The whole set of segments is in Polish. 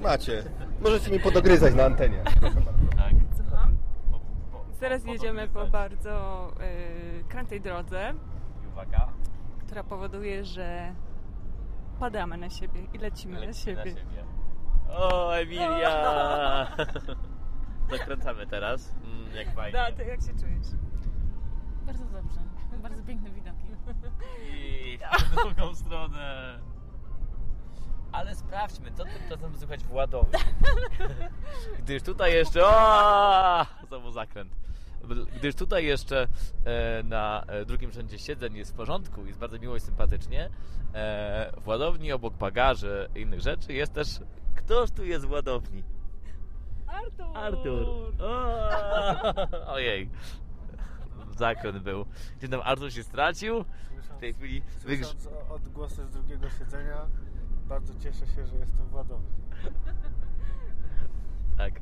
Macie. Możecie mi podogryzać na antenie. Tak. Słucham? Po- po- Teraz po- jedziemy po bardzo y, krętej drodze, I Uwaga. która powoduje, że padamy na siebie i lecimy na Lecimy siebie. O, Emilia! Zakręcamy teraz. Mm, jak fajnie. Da, ty jak się czujesz? Bardzo dobrze. Bardzo piękne widoki. I w drugą stronę. Ale sprawdźmy, co tymczasem słychać w ładowni. Gdyż tutaj jeszcze... O! Znowu zakręt. Gdyż tutaj jeszcze e, na e, drugim rzędzie siedzeń jest w porządku, jest bardzo miło i sympatycznie. E, w ładowni obok bagaży i innych rzeczy jest też... Ktoż tu jest w ładowni? Artur! Artur. O, ojej. Zakręt był. Gdzie tam Artur się stracił? W tej chwili wygrz... Słysząc odgłosy z drugiego siedzenia, bardzo cieszę się, że jestem w ładowni. Tak.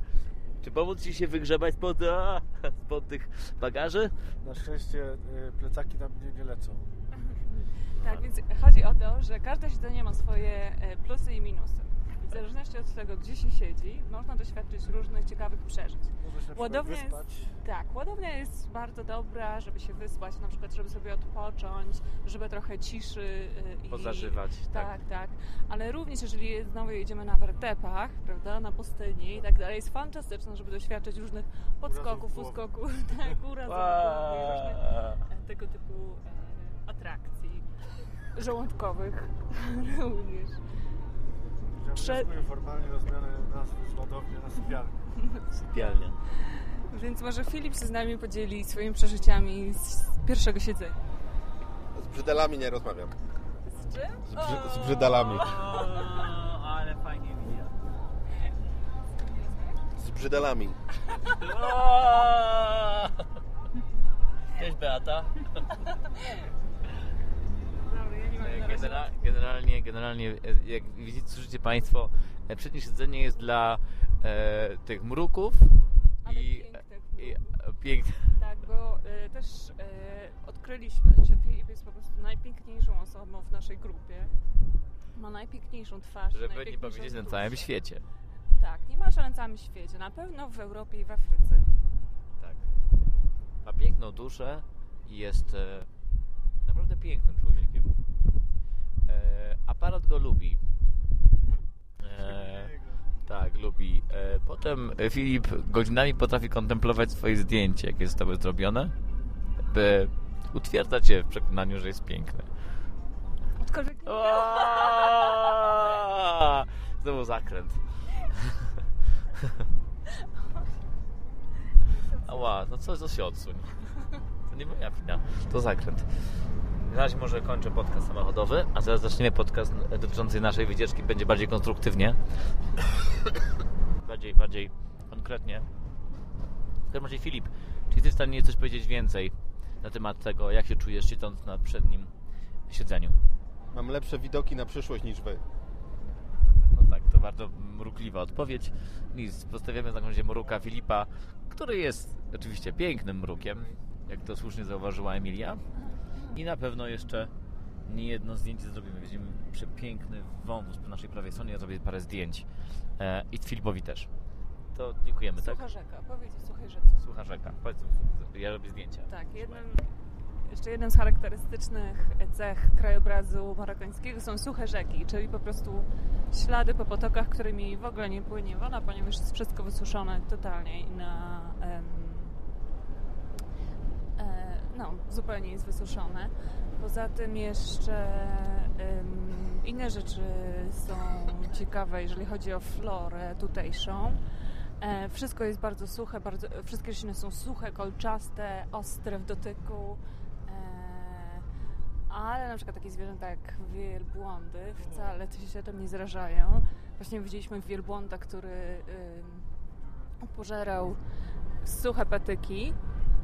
Czy pomóc Ci się wygrzebać spod, a, spod tych bagaży? Na szczęście y, plecaki na mnie nie lecą. Tak, więc chodzi o to, że każde siedzenie ma swoje e, plusy i zależności od tego, gdzie się siedzi, można doświadczyć różnych ciekawych przeżyć. Można się na przykład Ładownia jest, wyspać. tak, ładownia jest bardzo dobra, żeby się wyspać, na przykład, żeby sobie odpocząć, żeby trochę ciszy y, i Pozażywać, tak. Tak, tak. Ale również jeżeli znowu jedziemy na wertepach, prawda, na pustyni i tak dalej, jest fantastyczne, żeby doświadczyć różnych podskoków, uskoków, tak, urazów różnych tego typu e, atrakcji żołądkowych również. Ja Prze- formalnie o zmianę nazwy z ładowni na sypialnię. Sypialnia. Więc może Filip się z nami podzieli swoimi przeżyciami z pierwszego siedzenia. Z brzydelami nie rozmawiam. Z czym? Z, brzy, z brzydalami. O, ale fajnie mija. Z brzydelami. O! Cześć Beata. Generalnie, generalnie, e, jak widzicie, słyszycie Państwo, e, przednie siedzenie jest dla e, tych mruków Ale i, pięknych i e, piękne. Tak, bo y, też y, odkryliśmy, że Filip jest po prostu najpiękniejszą osobą w naszej grupie. Ma najpiękniejszą twarz. Żeby nie powiedzieć na całym świecie. Tak, nie ma że na całym świecie. Na pewno w Europie i w Afryce. Tak. Ma piękną duszę i jest e, naprawdę pięknym człowiekiem. Aparat go lubi. E, tak, lubi. E, potem Filip godzinami potrafi kontemplować swoje zdjęcie, jakie zostały zrobione, by utwierdzać się w przekonaniu, że jest nie Aaaa! Znowu zakręt. Ała, no co, co się odsuń? To nie moja wina, to zakręt. Na razie może kończę podcast samochodowy, a zaraz zaczniemy podcast dotyczący naszej wycieczki. Będzie bardziej konstruktywnie. Bardziej, bardziej konkretnie. W każdym razie Filip, czy jesteś w stanie coś powiedzieć więcej na temat tego, jak się czujesz siedząc na przednim siedzeniu? Mam lepsze widoki na przyszłość niż wy. No tak, to bardzo mrukliwa odpowiedź. Nic, postawiamy na razie mruka Filipa, który jest oczywiście pięknym mrukiem, jak to słusznie zauważyła Emilia. I na pewno jeszcze nie jedno zdjęcie zrobimy. Widzimy przepiękny wąwóz po naszej prawej stronie. Ja zrobię parę zdjęć. E, I Filipowi też. To dziękujemy, tak? Sucha rzeka, powiedz o suchej rzece. Słucha rzeka. Powiedz, ja robię zdjęcia. Tak, jednym, jeszcze jednym z charakterystycznych cech krajobrazu marokańskiego są suche rzeki, czyli po prostu ślady po potokach, którymi w ogóle nie płynie woda, ponieważ jest wszystko wysuszone totalnie i na... em, no, zupełnie jest wysuszone. Poza tym jeszcze em, inne rzeczy są ciekawe, jeżeli chodzi o florę tutejszą. E, wszystko jest bardzo suche, bardzo, wszystkie rośliny są suche, kolczaste, ostre w dotyku. E, ale na przykład takie zwierzęta jak wielbłądy wcale się tym nie zrażają. Właśnie widzieliśmy wielbłąda, który ym, pożerał suche patyki,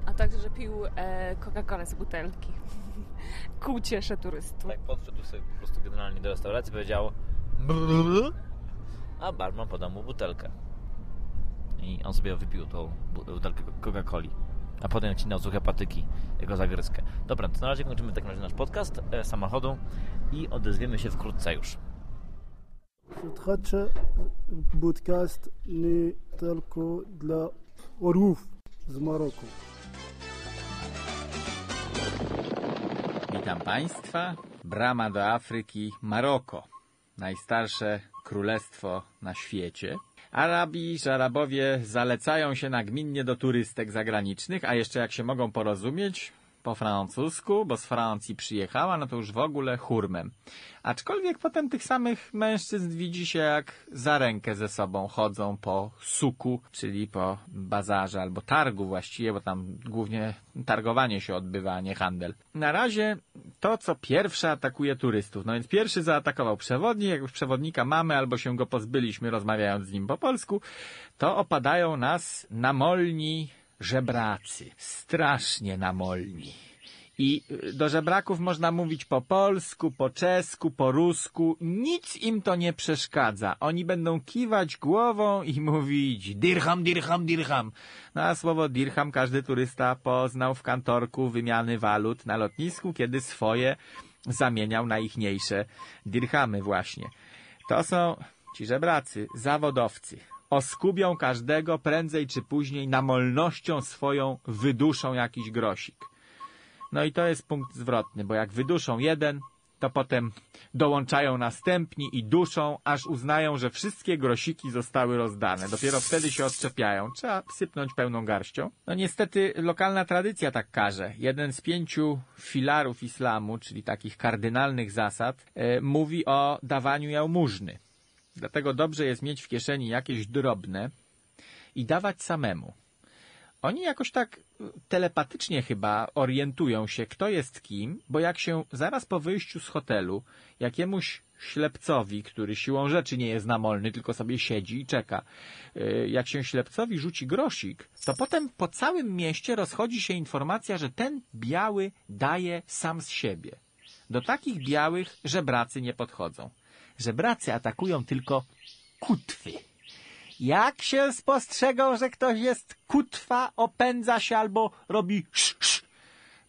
a także pił e, Coca-Colę z butelki. Ku ciesze turystów. Tak, podszedł sobie po prostu generalnie do restauracji, powiedział "Brrr", a barman podał mu butelkę. I on sobie wypił tą bu- butelkę Coca-Coli. A potem odcinał suche patyki, jego zagryzkę. Dobra, to na razie kończymy w takim razie nasz podcast e, samochodu i odezwiemy się wkrótce już. Słuchajcie, podcast nie tylko dla orłów z Maroku. Witam Państwa. Brama do Afryki, Maroko. Najstarsze królestwo na świecie. Arabi, Arabowie zalecają się nagminnie do turystek zagranicznych, a jeszcze jak się mogą porozumieć, po francusku, bo z Francji przyjechała, no to już w ogóle hurmem. Aczkolwiek potem tych samych mężczyzn widzi się jak za rękę ze sobą chodzą po suku, czyli po bazarze albo targu właściwie, bo tam głównie targowanie się odbywa, a nie handel. Na razie to, co pierwsze atakuje turystów. No więc pierwszy zaatakował przewodnik, jak już przewodnika mamy albo się go pozbyliśmy rozmawiając z nim po polsku, to opadają nas namolni żebracy. Strasznie namolni. I y, do żebraków można mówić po polsku, po czesku, po rusku. Nic im to nie przeszkadza. Oni będą kiwać głową i mówić dirham, dirham, dirham. No a słowo dirham każdy turysta poznał w kantorku wymiany walut na lotnisku, kiedy swoje zamieniał na ichniejsze dirhamy właśnie. To są ci żebracy, zawodowcy. Oskubią każdego prędzej czy później namolnością swoją wyduszą jakiś grosik. No i to jest punkt zwrotny, bo jak wyduszą jeden, to potem dołączają następni i duszą, aż uznają, że wszystkie grosiki zostały rozdane. Dopiero wtedy się odczepiają. Trzeba sypnąć pełną garścią. No niestety lokalna tradycja tak każe. Jeden z pięciu filarów islamu, czyli takich kardynalnych zasad, e, mówi o dawaniu jałmużny. Dlatego dobrze jest mieć w kieszeni jakieś drobne i dawać samemu. Oni jakoś tak telepatycznie chyba orientują się, kto jest kim, bo jak się zaraz po wyjściu z hotelu jakiemuś ślepcowi, który siłą rzeczy nie jest namolny, tylko sobie siedzi i czeka, yy, jak się ślepcowi rzuci grosik, to potem po całym mieście rozchodzi się informacja, że ten biały daje sam z siebie. Do takich białych żebracy nie podchodzą. Żebracy atakują tylko kutwy. Jak się spostrzegą, że ktoś jest kutwa, opędza się albo robi sz, sz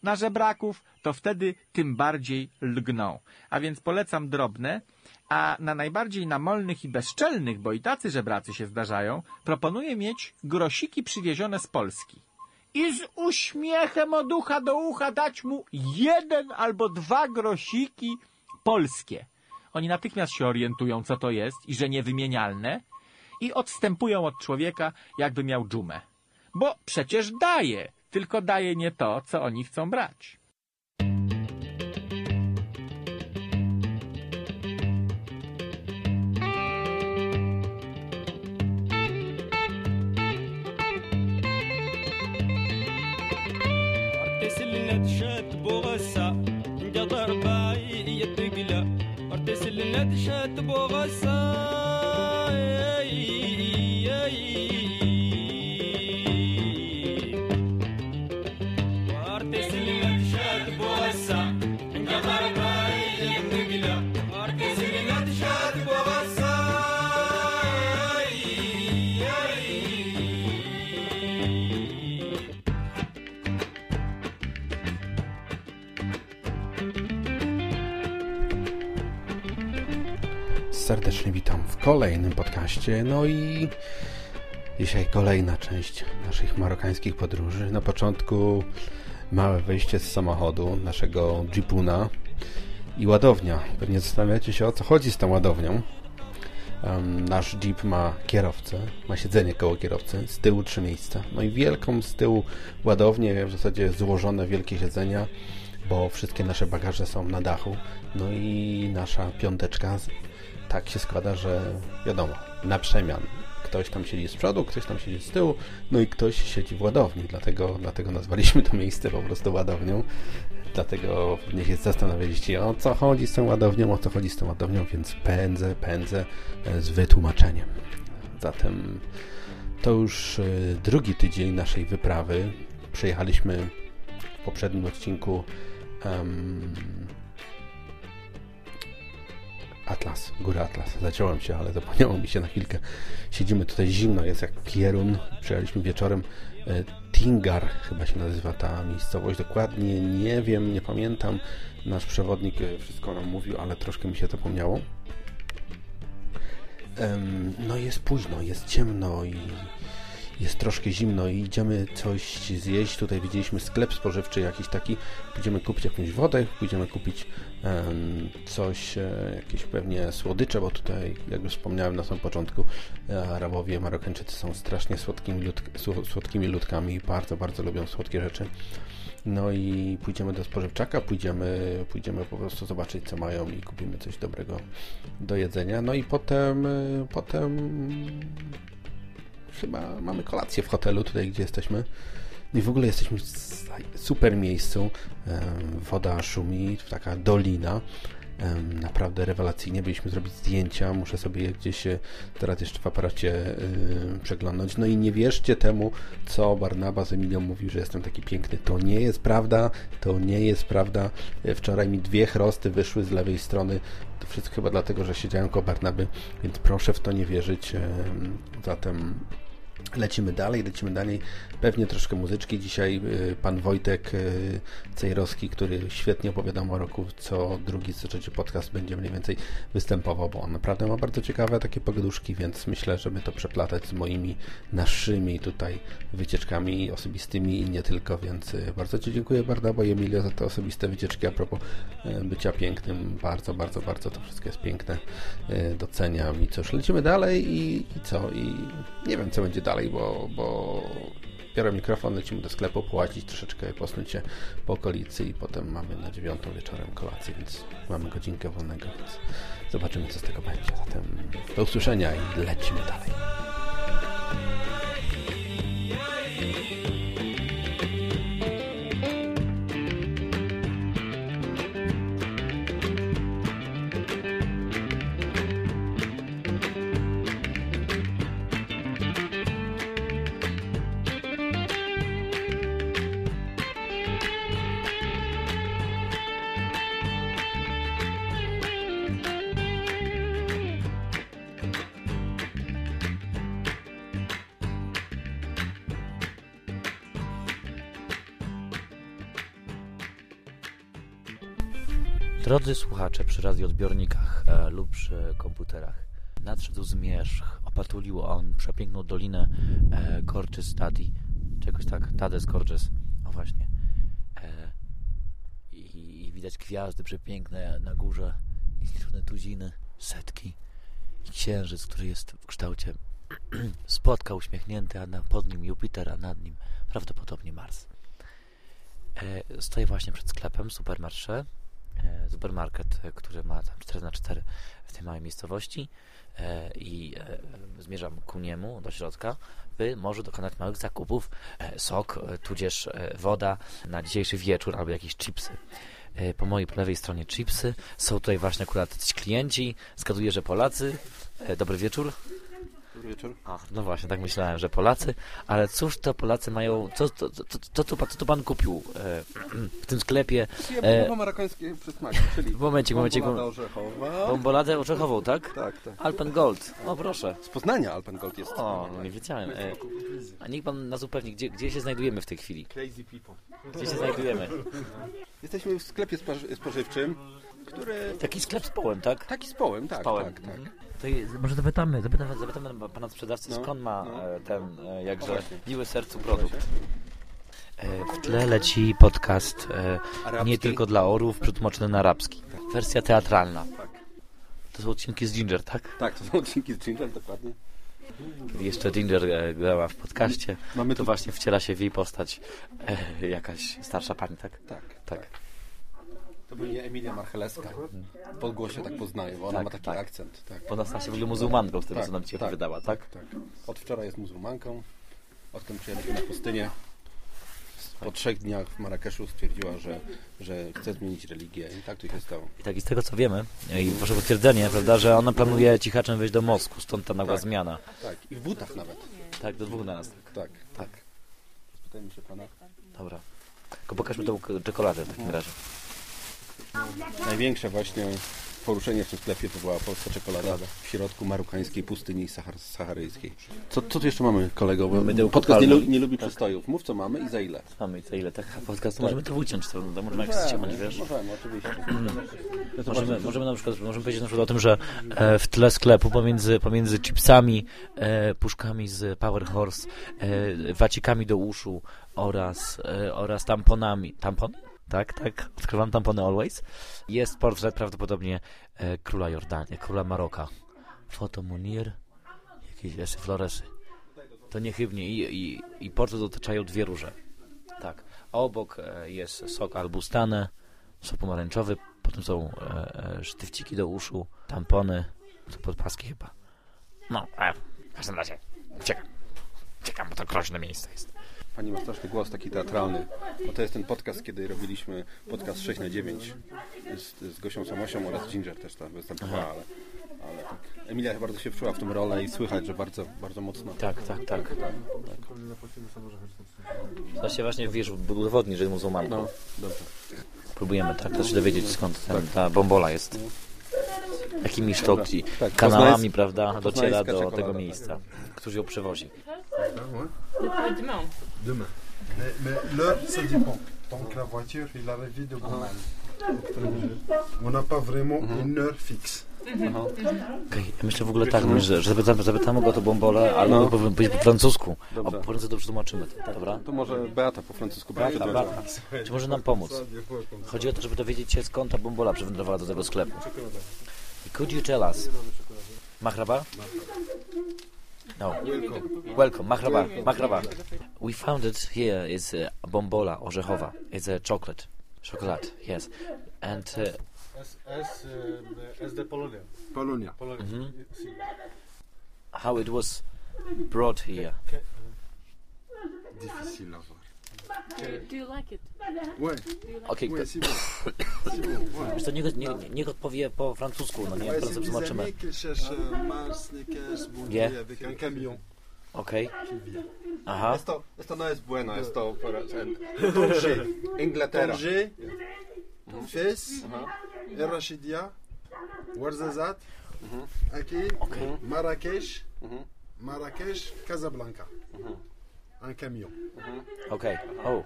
na żebraków, to wtedy tym bardziej lgną. A więc polecam drobne, a na najbardziej namolnych i bezczelnych, bo i tacy żebracy się zdarzają, proponuję mieć grosiki przywiezione z Polski. I z uśmiechem od ucha do ucha dać mu jeden albo dwa grosiki polskie. Oni natychmiast się orientują, co to jest i że niewymienialne i odstępują od człowieka, jakby miał dżumę. Bo przecież daje, tylko daje nie to, co oni chcą brać. ارتسل لا تشات Serdecznie witam w kolejnym podcaście. No i dzisiaj kolejna część naszych marokańskich podróży. Na początku małe wyjście z samochodu naszego Jeepuna i ładownia. Pewnie zastanawiacie się o co chodzi z tą ładownią. Nasz Jeep ma kierowcę, ma siedzenie koło kierowcy, z tyłu trzy miejsca. No i wielką z tyłu ładownię, w zasadzie złożone wielkie siedzenia, bo wszystkie nasze bagaże są na dachu. No i nasza piąteczka tak się składa, że wiadomo, na przemian. Ktoś tam siedzi z przodu, ktoś tam siedzi z tyłu, no i ktoś siedzi w ładowni, dlatego, dlatego nazwaliśmy to miejsce po prostu ładownią. Dlatego pewnie się zastanawialiście, o co chodzi z tą ładownią, o co chodzi z tą ładownią, więc pędzę, pędzę e, z wytłumaczeniem. Zatem to już e, drugi tydzień naszej wyprawy. Przejechaliśmy w poprzednim odcinku em, Atlas, góra Atlas. Zaciąłem się, ale zapomniało mi się na chwilkę. Siedzimy tutaj zimno, jest jak pierun. Przyjechaliśmy wieczorem. E, Tingar chyba się nazywa ta miejscowość. Dokładnie nie wiem, nie pamiętam. Nasz przewodnik e, wszystko nam mówił, ale troszkę mi się zapomniało. no jest późno, jest ciemno i jest troszkę zimno i idziemy coś zjeść. Tutaj widzieliśmy sklep spożywczy jakiś taki. Pójdziemy kupić jakąś wodę, pójdziemy kupić em, coś, e, jakieś pewnie słodycze, bo tutaj, jak już wspomniałem na samym początku, e, Arabowie, Marokańczycy są strasznie słodkimi, słodkimi ludkami i bardzo, bardzo lubią słodkie rzeczy. No i pójdziemy do spożywczaka, pójdziemy, pójdziemy po prostu zobaczyć, co mają i kupimy coś dobrego do jedzenia. No i potem, e, potem chyba mamy kolację w hotelu, tutaj gdzie jesteśmy. I w ogóle jesteśmy w super miejscu. Woda szumi, taka dolina. Naprawdę rewelacyjnie. Byliśmy zrobić zdjęcia. Muszę sobie je gdzieś e, teraz jeszcze w aparacie y, przeglądnąć. No i nie wierzcie temu, co Barnaba z Emilią mówił, że jestem taki piękny. To nie jest prawda. To nie jest prawda. E, Wczoraj mi dwie chrosty wyszły z lewej strony. To wszystko chyba dlatego, że siedziałem koło Barnaby, więc proszę w to nie wierzyć. Em, Zatem Lecimy dalej, lecimy dalej. Pewnie troszkę muzyczki. Dzisiaj y, pan Wojtek y, Cejrowski, który świetnie opowiada o Maroku, co drugi, co trzeci podcast będzie mniej więcej występował, bo on naprawdę ma bardzo ciekawe takie pogaduszki, więc myślę, żeby to przeplatać z moimi naszymi tutaj wycieczkami osobistymi i nie tylko, więc y, bardzo Ci dziękuję Barnabo i Emilio za te osobiste wycieczki a propos bycia pięknym. Bardzo, bardzo, bardzo to wszystko jest piękne. Doceniam i cóż, lecimy dalej i, i co? I nie wiem, co będzie dalej, bo, bo biorę mikrofon, lecimy do sklepu, płacić troszeczkę, posnąć się po okolicy i potem mamy na dziewiątą wieczorem kolację, więc mamy godzinkę wolnego, więc zobaczymy, co z tego będzie. Zatem do usłyszenia i lecimy dalej. Drodzy słuchacze przy radioodbiornikach e, lub przy komputerach, nadszedł zmierzch, opatulił on przepiękną dolinę e, Gorges Stadi, czegoś tak, Tades Gorges, o właśnie. E, i, I widać gwiazdy przepiękne na górze, niezliczone tuziny, setki i księżyc, który jest w kształcie spotka uśmiechnięty, a na, pod nim Jupiter, a nad nim prawdopodobnie Mars. E, stoję właśnie przed sklepem Supermarché, supermarket, e, który ma tam 4 na 4 w tej małej miejscowości e, i e, zmierzam ku niemu do środka, by może dokonać małych zakupów, e, sok, e, tudzież e, woda na dzisiejszy wieczór albo jakieś chipsy. E, Po mojej lewej stronie chipsy. Są tutaj właśnie akurat ci klienci. Zgaduję, że Polacy. E, Dobry wieczór. Dobry wieczór. A, no właśnie, tak myślałem, że Polacy, ale cóż to Polacy mają, co, co, co, co, co, co, co pan kupił e, w tym sklepie? Ja e, marokańskie przysmaki, czyli W momencie, w momencie, bombolada orzechowa. bomboladę orzechową, tak? Tak, tak. Alpen Gold, o proszę. Z Poznania Alpengold jest. O, nie wiedziałem. E, a niech pan nas upewni, gdzie, gdzie się znajdujemy w tej chwili? Crazy people. Gdzie się znajdujemy? Jesteśmy w sklepie spoży- spożywczym, który... Taki sklep z połem, tak? Taki z połem, tak, Z połem. tak, tak. To może zapytamy, zapytamy, zapytamy pana sprzedawcy, No, skąd ma no. e, ten e, jakże właśnie. miły sercu produkt. E, w tle leci podcast e, Arabski. nie tylko dla orów, przetłumaczony na arabski. Wersja teatralna. Tak. To są odcinki z Ginger, tak? Tak, to są odcinki z Ginger, dokładnie. Jeszcze Ginger e, grała w podcaście, Mamy to tu... właśnie wciela się w jej postać e, jakaś starsza pani, tak? Tak, Tak. To będzie Emilia Marcheleska. Po głosie tak poznaję, bo ona Tak, ma taki tak. akcent. Tak. Bo ona się w ogóle muzułmanką, z tego Tak, co nam dzisiaj tak, wydała, tak? tak. Od wczoraj jest muzułmanką. Odkąd przyjechaliśmy na pustynię. Po trzech dniach w Marrakeszu stwierdziła, że, że chce zmienić religię i tak to się stało. I tak i z tego co wiemy, i wasze potwierdzenie, prawda, że ona planuje cichaczem wejść do Mosku, stąd ta nagła Tak. zmiana. Tak, i w butach nawet. Tak, do dwóch na nas. Tak. Tak. tak. Spytajmy się pana. Dobra. Tylko pokażmy tą czekoladę w takim razie. Największe właśnie poruszenie w tym sklepie wywołała polska czekolada w środku marokańskiej pustyni sahar saharyjskiej. Co, co tu jeszcze mamy, kolego? Bo Mydełko podcast nie, palmy. lu- nie lubi przystojów. Mów, co mamy i za ile. Mamy co ile tak podcast, możemy to uciąć, to, to możemy jak chcemy, wiesz? Możemy, oczywiście. Możemy, możemy na przykład możemy powiedzieć na przykład o tym, że e, w tle sklepu pomiędzy, pomiędzy chipsami, e, puszkami z Power Horse, e, wacikami do uszu oraz, e, oraz tamponami. Tampon? Tak, tak. Odkrywam tampony Always. Jest portret prawdopodobnie e, króla Jordanii, króla Maroka. Foto Munir, jakieś esy floresy. To niechybnie. I, i, i portret otaczają dwie róże. Tak. A obok e, jest sok albustane, sok pomarańczowy, potem są e, e, sztywciki do uszu, tampony, to podpaski chyba. No, e, w każdym razie uciekam. Uciekam, bo to groźne miejsce jest. Pani ma straszny głos taki teatralny. Bo to jest ten podcast, kiedy robiliśmy podcast 6 na 9 z, z Gosią Samosią oraz Ginger też tam występowała, ale, ale tak. Emilia chyba bardzo się wczuła w tą rolę i słychać, że bardzo, bardzo mocno. Tak, tak, tak. Dużo To się właśnie, wiesz, udowodni, że jest muzułmanką. No, dobrze. Próbujemy tak też się dowiedzieć, skąd ten, ta bombola jest. Jakimi sztoki, Tak, kanałami, poznańs- prawda, dociera do tego miejsca. Którzy ją przewozi. Demain. Mais, mais l'heure, ça dépend. Donc la voiture, il arrive vite de Bourgogne. On n'a pas vraiment une heure fixe. Ja myślę w ogóle tak, że, że zapytamy, zapytamy go o to bombolę, ale No. no. powinien powiedzieć po francusku. A Dobrze. po francusku to przetłumaczymy, dobra? To może Beata po francusku Beata, Beata. Czy może nam pomóc? Chodzi o to, żeby dowiedzieć się skąd ta bombola przywędrowała do tego sklepu. Could you tell us? Mahraba? No. Welcome. Mahraba. Mahraba. We found it here is a bombola orzechowa. It's a chocolate. Chocolate, yes. And uh, S, S, euh, S de Polonia. Polonia. Polonia. Mhm. How it was brought here. Difficile à voir. Do you like it? Ouais, Okej, ouais, okay, c'est bon. C'est bon, ouais. wiesz co, niech, niech, niech odpowie po francusku, no nie, Ouais, c'est mes zobaczymy. amis qui cherchent euh, Mars, Snickers, Boulet Yeah. avec un camion Okej, qui vient. aha. Jest to, jest to no jest bueno, jest to ten, Tanger, Inglaterra. Tanger, Fès, El Rachidia, Ouarzazate, Akil, Marrakech, Marrakech, Casablanca. Un camion. Okej, o.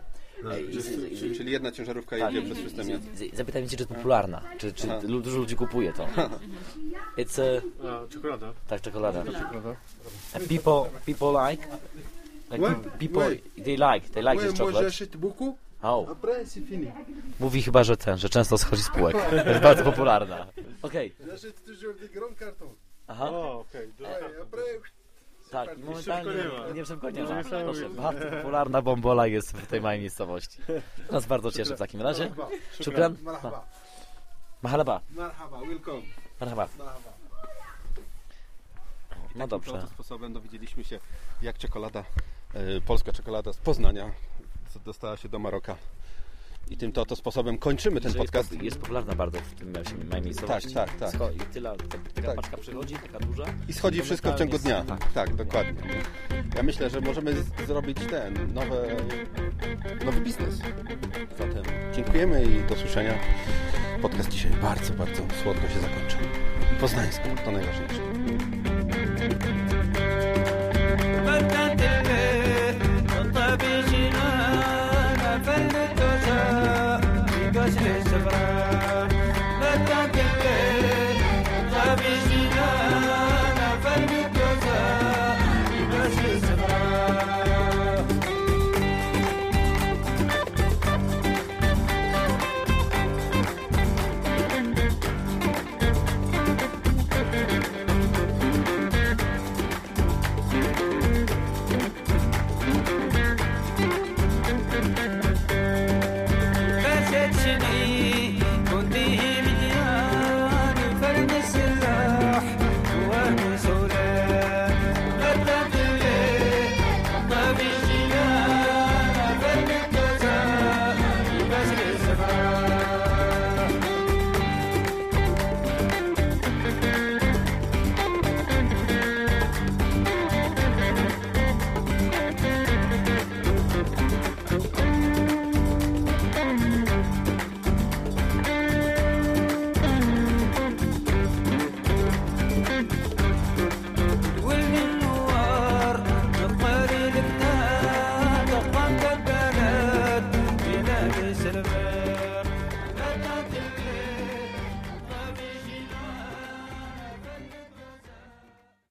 Ej, je z- fais- z- Czyli jedna ciężarówka Tak, jedzie przez system. zapytaj mnie, czy jest popularna, czy, czy Aha. dużo ludzi kupuje to. It's a, A, czekolada. tak, czekolada. Czekolada. People, people like, like people, they like, they like this chocolate. Oh, mówi chyba, że ten, że często schodzi z półek. Jest bardzo popularna. Okej, cartons. aha, tak, i momentalnie nie ma. nie szybko nie ma. Niesamowite. Proszę, bardzo popularna bombola jest w tej małej miejscowości. Nas bardzo cieszy w takim razie. Szukran. Marhaba. Mahalaba, Marhaba, welcome. marhaba. No Takim dobrze. oto sposobem dowiedzieliśmy się, jak czekolada, e, polska czekolada z Poznania dostała się do Maroka. I tym to oto sposobem kończymy ten podcast. Jest, jest popularna bardzo w tym małej miejscowości. Tak, tak, tak. Scho- I tyle, ta, taka Tak. paczka przychodzi, taka duża. I schodzi wszystko w ciągu dnia. Tak. Tak, dokładnie. Ja myślę, że możemy zrobić ten nowe, nowy biznes. Zatem dziękujemy i do słyszenia. Podcast dzisiaj bardzo, bardzo słodko się zakończył. Poznańsko, to najważniejsze.